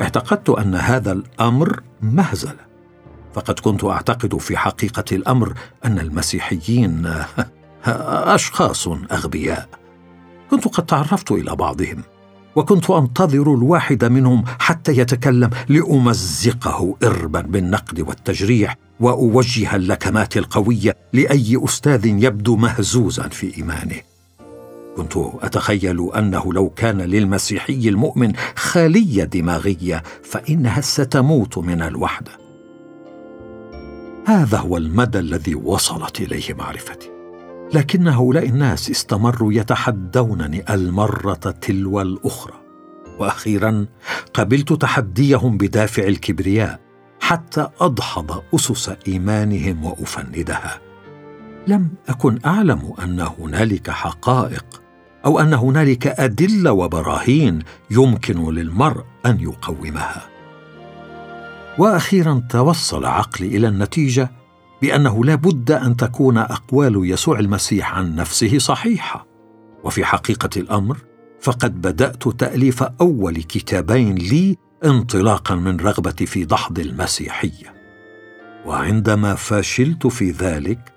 اعتقدت أن هذا الأمر مهزله فقد كنت أعتقد في حقيقة الأمر أن المسيحيين أشخاص أغبياء. كنت قد تعرفت إلى بعضهم وكنت أنتظر الواحد منهم حتى يتكلم لأمزقه إربا بالنقد والتجريح وأوجه اللكمات القوية لأي أستاذ يبدو مهزوزا في إيمانه. كنت أتخيل أنه لو كان للمسيحي المؤمن خاليه دماغية فإنها ستموت من الوحدة. هذا هو المدى الذي وصلت إليه معرفتي. لكن هؤلاء الناس استمروا يتحدونني المرة تلو الأخرى. وأخيرا قبلت تحديهم بدافع الكبرياء حتى ادحض أسس إيمانهم وأفندها. لم أكن أعلم أن هنالك حقائق أو أن هنالك أدلة وبراهين يمكن للمرء أن يقومها. وأخيرا توصل عقلي إلى النتيجة بأنه لا بد أن تكون أقوال يسوع المسيح عن نفسه صحيحة. وفي حقيقة الأمر فقد بدأت تأليف أول كتابين لي انطلاقا من رغبتي في دحض المسيحية. وعندما فشلت في ذلك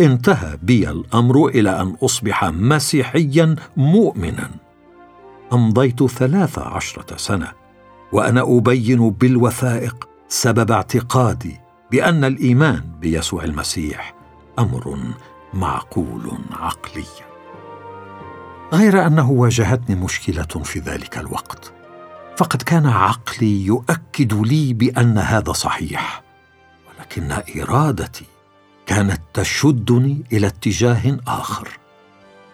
انتهى بي الأمر إلى أن أصبح مسيحيا مؤمنا. أمضيت ثلاث عشرة سنة وأنا أبين بالوثائق سبب اعتقادي بأن الإيمان بيسوع المسيح أمر معقول عقليا. غير أنه واجهتني مشكلة في ذلك الوقت فقد كان عقلي يؤكد لي بأن هذا صحيح ولكن إرادتي كانت تشدني إلى اتجاه آخر.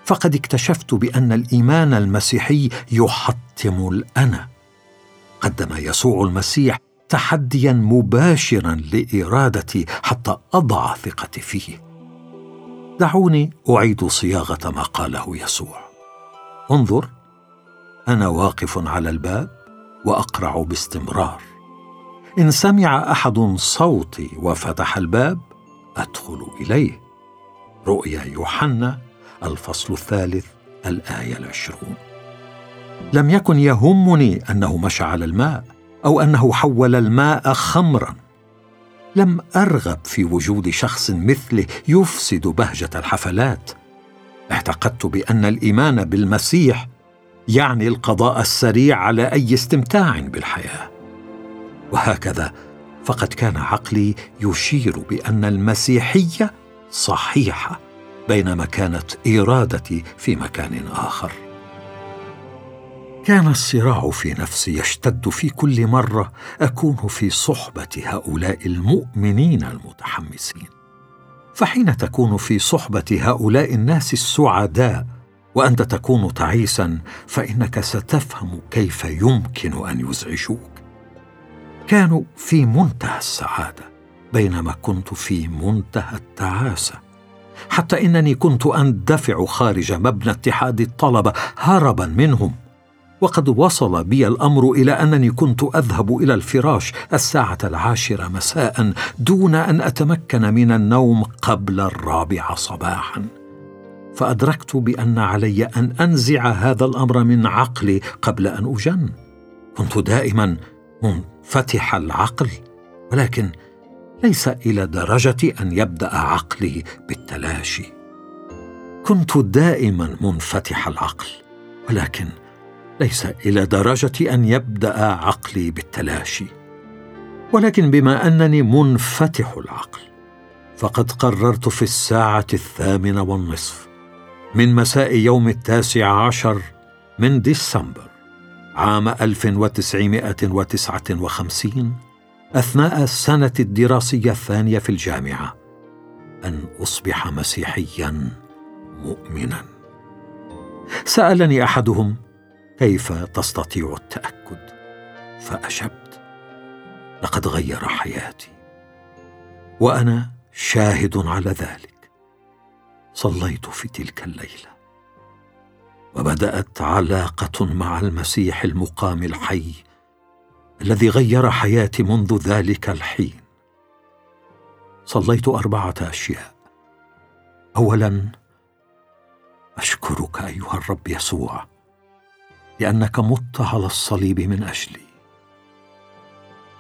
فقد اكتشفت بأن الإيمان المسيحي يحطم الأنا. قدم يسوع المسيح تحديا مباشرا لارادتي حتى أضع ثقتي فيه. دعوني أعيد صياغة ما قاله يسوع. انظر أنا واقف على الباب وأقرع باستمرار. إن سمع أحد صوتي وفتح الباب أدخل إليه. رؤيا يوحنا الفصل الثالث الآية العشرون. لم يكن يهمني أنه مشى على الماء أو أنه حول الماء خمرا. لم أرغب في وجود شخص مثله يفسد بهجة الحفلات. اعتقدت بأن الإيمان بالمسيح يعني القضاء السريع على أي استمتاع بالحياة. وهكذا فقد كان عقلي يشير بأن المسيحية صحيحة بينما كانت إرادتي في مكان آخر. كان الصراع في نفسي يشتد في كل مرة أكون في صحبة هؤلاء المؤمنين المتحمسين. فحين تكون في صحبة هؤلاء الناس السعداء وأنت تكون تعيسا فإنك ستفهم كيف يمكن أن يزعجوك. كانوا في منتهى السعادة بينما كنت في منتهى التعاسة. حتى إنني كنت أندفع خارج مبنى اتحاد الطلبه هربا منهم. وقد وصل بي الأمر إلى أنني كنت أذهب إلى الفراش الساعة العاشرة مساء دون أن أتمكن من النوم قبل الرابعه صباحا. فأدركت بأن علي أن أنزع هذا الأمر من عقلي قبل أن أجن. كنت دائما منفتح العقل ولكن ليس إلى درجة أن يبدأ عقلي بالتلاشي. كنت دائما منفتح العقل ولكن ليس إلى درجة أن يبدأ عقلي بالتلاشي. ولكن بما أنني منفتح العقل فقد قررت في الساعة الثامنة والنصف من مساء يوم التاسع عشر من ديسمبر. عام 1959 أثناء السنة الدراسية الثانية في الجامعة أن أصبح مسيحيا مؤمنا. سألني أحدهم كيف تستطيع التأكد؟ فاجبت لقد غير حياتي وأنا شاهد على ذلك. صليت في تلك الليلة. وبدأت علاقة مع المسيح المقام الحي الذي غير حياتي منذ ذلك الحين. صليت أربعة أشياء. اولا أشكرك أيها الرب يسوع لأنك مت على الصليب من أجلي.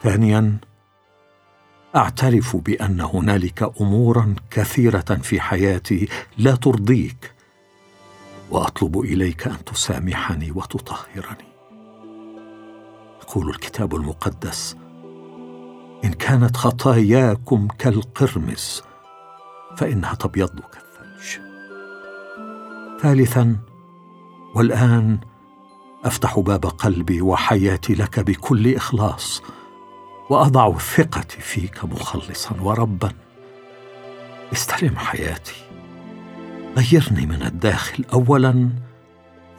ثانيا أعترف بأن هنالك امورا كثيرة في حياتي لا ترضيك وأطلب إليك أن تسامحني وتطهرني. يقول الكتاب المقدس إن كانت خطاياكم كالقرمز فإنها تبيض كالثلج. ثالثا والآن أفتح باب قلبي وحياتي لك بكل إخلاص وأضع ثقتي فيك مخلصا وربا. استلم حياتي. غيرني من الداخل اولا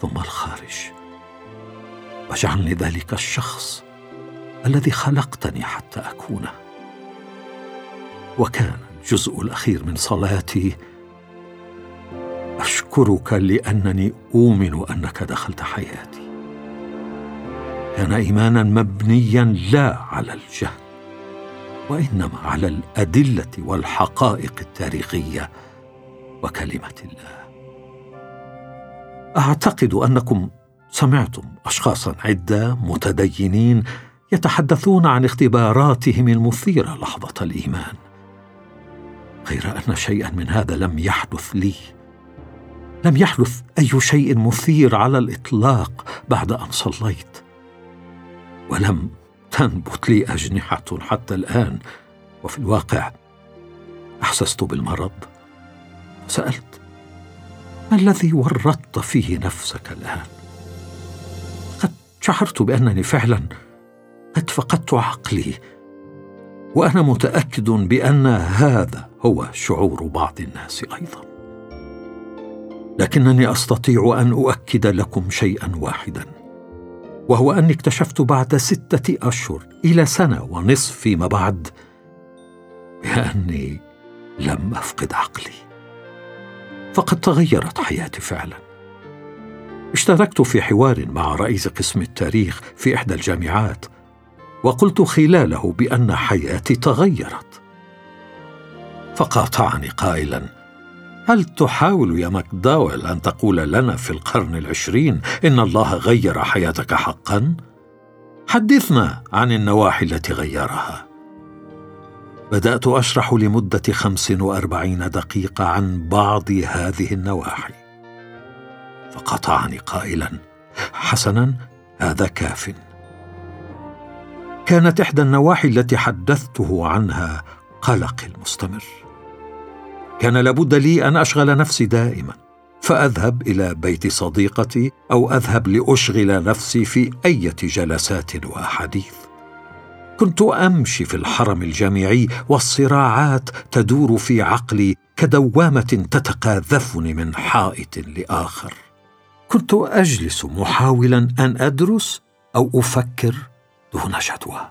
ثم الخارج. واجعلني ذلك الشخص الذي خلقتني حتى أكونه. وكان الجزء الأخير من صلاتي. أشكرك لأنني أؤمن أنك دخلت حياتي. كان ايمانا مبنيا لا على الجهل وإنما على الأدلة والحقائق التاريخية. وكلمة الله. أعتقد أنكم سمعتم اشخاصا عدة متدينين يتحدثون عن اختباراتهم المثيرة لحظة الإيمان. غير أن شيئا من هذا لم يحدث لي. لم يحدث أي شيء مثير على الإطلاق بعد أن صليت. ولم تنبت لي أجنحة حتى الآن. وفي الواقع أحسست بالمرض. سألت ما الذي ورطت فيه نفسك الآن؟ قد شعرت بأنني فعلا قد فقدت عقلي وأنا متأكد بأن هذا هو شعور بعض الناس أيضا. لكنني أستطيع أن أؤكد لكم شيئا واحدا وهو أني اكتشفت بعد ستة أشهر إلى سنة ونصف فيما بعد بأني لم أفقد عقلي. فقد تغيرت حياتي فعلا. اشتركت في حوار مع رئيس قسم التاريخ في إحدى الجامعات وقلت خلاله بأن حياتي تغيرت. فقاطعني قائلا هل تحاول يا ماكداويل أن تقول لنا في القرن العشرين إن الله غير حياتك حقا؟ حدثنا عن النواحي التي غيرها. بدأت أشرح لمدة خمس وأربعين دقيقة عن بعض هذه النواحي. فقطعني قائلا حسنا هذا كاف. كانت إحدى النواحي التي حدثته عنها قلقي المستمر. كان لابد لي أن أشغل نفسي دائما فأذهب إلى بيت صديقتي أو أذهب لأشغل نفسي في إيه جلسات وأحاديث. كنت أمشي في الحرم الجامعي والصراعات تدور في عقلي كدوامة تتقاذفني من حائط لآخر. كنت أجلس محاولا أن أدرس أو أفكر دون جدوى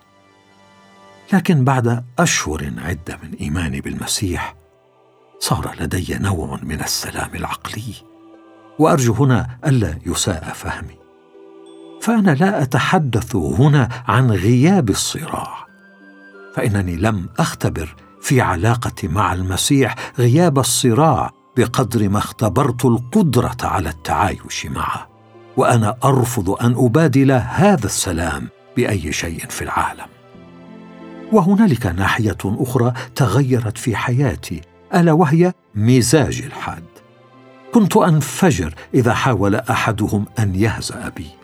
لكن بعد أشهر عدة من إيماني بالمسيح صار لدي نوع من السلام العقلي وأرجو هنا ألا يساء فهمي. فأنا لا أتحدث هنا عن غياب الصراع. فإنني لم أختبر في علاقتي مع المسيح غياب الصراع بقدر ما اختبرت القدرة على التعايش معه. وأنا أرفض أن أبادل هذا السلام بأي شيء في العالم. وهنالك ناحية أخرى تغيرت في حياتي ألا وهي مزاج الحاد. كنت أنفجر إذا حاول أحدهم أن يهزأ بي.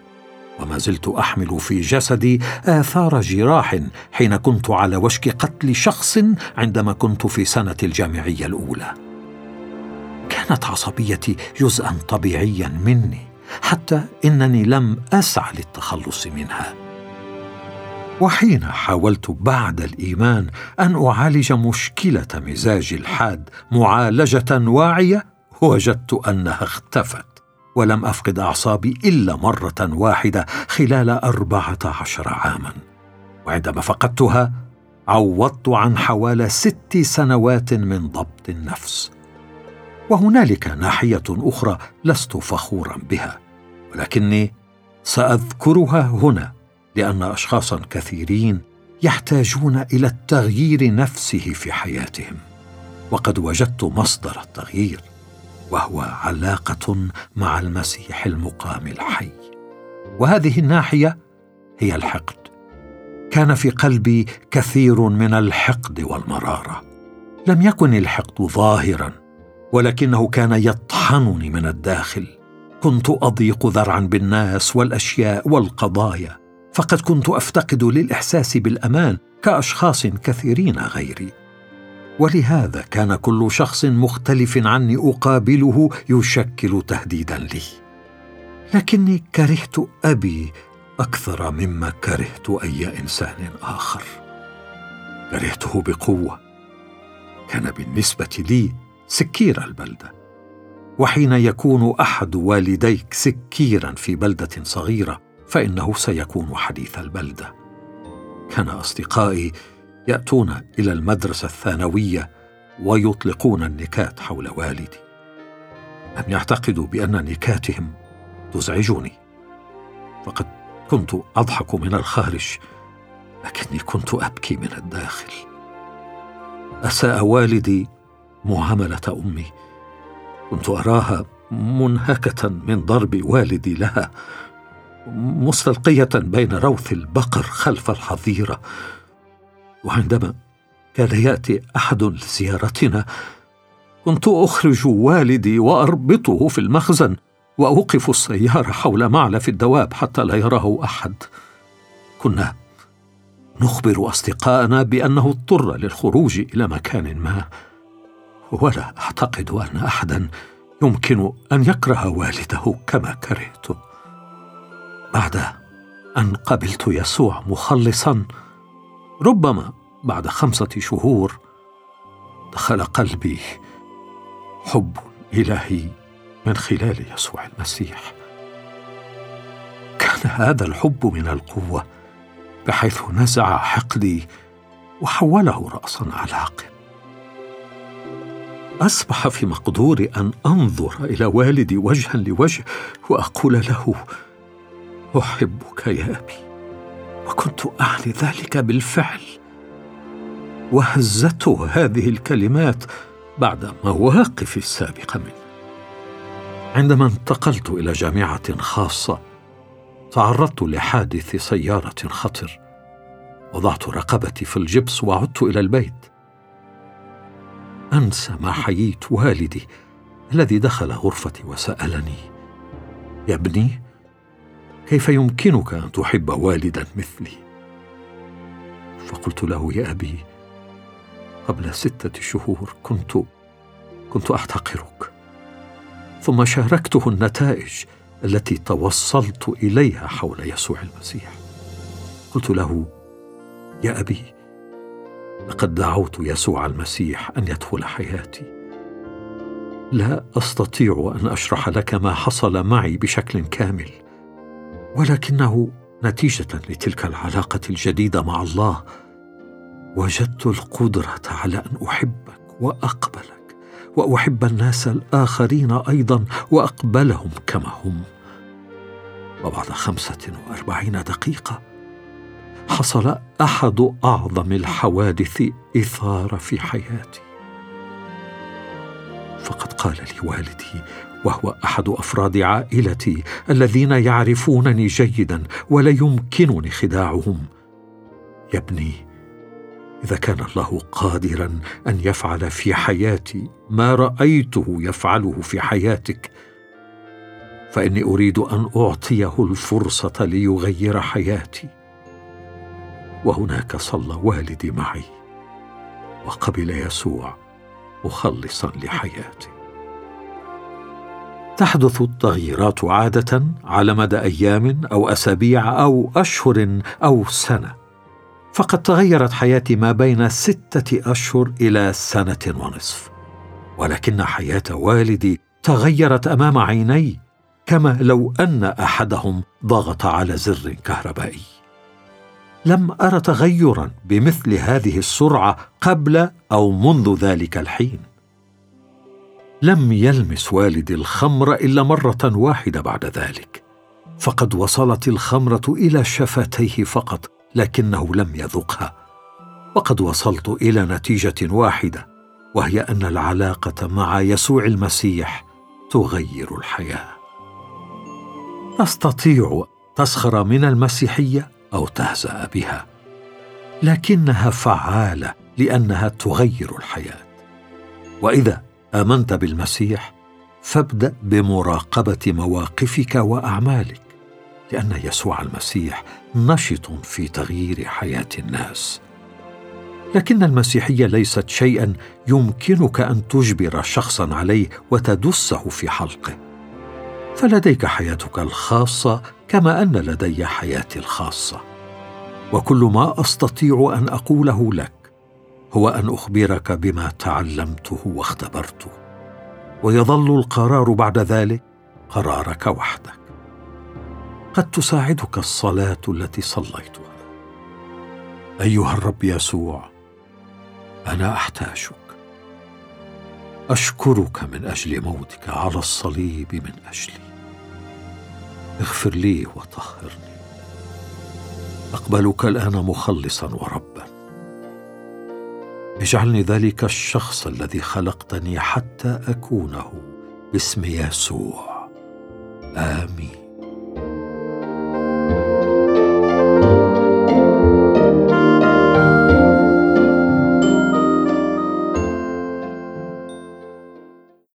وما زلت أحمل في جسدي آثار جراح حين كنت على وشك قتل شخص عندما كنت في سنة الجامعية الأولى. كانت عصبيتي جزءا طبيعيا مني حتى إنني لم اسع للتخلص منها. وحين حاولت بعد الإيمان أن أعالج مشكلة مزاج الحاد معالجة واعية وجدت أنها اختفت. ولم أفقد أعصابي إلا مرة واحدة خلال أربعة عشر عاما. وعندما فقدتها عوضت عن حوالي ست سنوات من ضبط النفس. وهنالك ناحية أخرى لست فخورا بها ولكني سأذكرها هنا لأن اشخاصا كثيرين يحتاجون إلى التغيير نفسه في حياتهم. وقد وجدت مصدر التغيير. وهو علاقة مع المسيح المقام الحي. وهذه الناحية هي الحقد. كان في قلبي كثير من الحقد والمرارة. لم يكن الحقد ظاهرا ولكنه كان يطحنني من الداخل. كنت أضيق ذرعا بالناس والأشياء والقضايا فقد كنت أفتقد للإحساس بالأمان كأشخاص كثيرين غيري. ولهذا كان كل شخص مختلف عني أقابله يشكل تهديدا لي. لكني كرهت أبي أكثر مما كرهت أي إنسان آخر. كرهته بقوة. كان بالنسبة لي سكير البلده وحين يكون أحد والديك سكيرا في بلدة صغيرة فإنه سيكون حديث البلده كان أصدقائي يأتون إلى المدرسة الثانوية ويطلقون النكات حول والدي. لم يعتقدوا بأن نكاتهم تزعجني. فقد كنت أضحك من الخارج لكني كنت أبكي من الداخل. أساء والدي معامله أمي. كنت أراها منهكة من ضرب والدي لها مستلقية بين روث البقر خلف الحظيرة. وعندما كان يأتي أحد لزيارتنا كنت أخرج والدي وأربطه في المخزن وأوقف السيارة حول معلف الدواب حتى لا يراه أحد. كنا نخبر اصدقائنا بأنه اضطر للخروج إلى مكان ما. ولا أعتقد أن أحدا يمكن أن يكره والده كما كرهته بعد أن قبلت يسوع مخلصا ربما بعد خمسة شهور دخل قلبي حب إلهي من خلال يسوع المسيح. كان هذا الحب من القوة بحيث نزع حقدي وحوله راسا على عقب. أصبح في مقدوري أن أنظر إلى والدي وجها لوجه وأقول له أحبك يا أبي. وكنت اعني ذلك بالفعل. وهزته هذه الكلمات بعد مواقفي السابقه منه. عندما انتقلت إلى جامعة خاصة تعرضت لحادث سيارة خطر. وضعت رقبتي في الجبس وعدت إلى البيت. أنسى ما حييت والدي الذي دخل غرفتي وسألني يا ابني كيف يمكنك أن تحب والدا مثلي؟ فقلت له يا أبي قبل ستة شهور كنت كنت أحتقرك ثم شاركته النتائج التي توصلت إليها حول يسوع المسيح. قلت له يا أبي لقد دعوت يسوع المسيح أن يدخل حياتي. لا أستطيع أن أشرح لك ما حصل معي بشكل كامل. ولكنه نتيجة لتلك العلاقة الجديدة مع الله. وجدت القدرة على أن أحبك وأقبلك وأحب الناس الآخرين أيضا وأقبلهم كما هم. وبعد خمسة وأربعين دقيقة حصل أحد أعظم الحوادث إثارة في حياتي. فقد قال لي والدي وهو أحد أفراد عائلتي الذين يعرفونني جيدا ولا يمكنني خداعهم. يا ابني إذا كان الله قادرا أن يفعل في حياتي ما رأيته يفعله في حياتك فإني أريد أن أعطيه الفرصة ليغير حياتي. وهناك صلى والدي معي وقبل يسوع مخلصا لحياتي. تحدث التغييرات عادة على مدى أيام أو أسابيع أو أشهر أو سنة. فقد تغيرت حياتي ما بين ستة أشهر إلى سنة ونصف. ولكن حياة والدي تغيرت أمام عيني كما لو أن أحدهم ضغط على زر كهربائي. لم أر تغيرا بمثل هذه السرعة قبل أو منذ ذلك الحين. لم يلمس والدي الخمر إلا مرة واحدة بعد ذلك. فقد وصلت الخمرة إلى شفتيه فقط لكنه لم يذقها. وقد وصلت إلى نتيجة واحدة وهي أن العلاقة مع يسوع المسيح تغير الحياة. تستطيع تسخر من المسيحية أو تهزأ بها لكنها فعالة لأنها تغير الحياة. وإذا آمنت بالمسيح فابدأ بمراقبة مواقفك وأعمالك لأن يسوع المسيح نشط في تغيير حياة الناس. لكن المسيحية ليست شيئا يمكنك أن تجبر شخصا عليه وتدسه في حلقه. فلديك حياتك الخاصة كما أن لدي حياتي الخاصة وكل ما أستطيع أن أقوله لك هو أن أخبرك بما تعلمته واختبرته ويظل القرار بعد ذلك قرارك وحدك. قد تساعدك الصلاة التي صليتها. أيها الرب يسوع أنا أحتاجك. أشكرك من أجل موتك على الصليب من أجلي. اغفر لي وطهرني. أقبلك الآن مخلصا وربا اجعلني ذلك الشخص الذي خلقتني حتى أكونه باسم يسوع. آمين.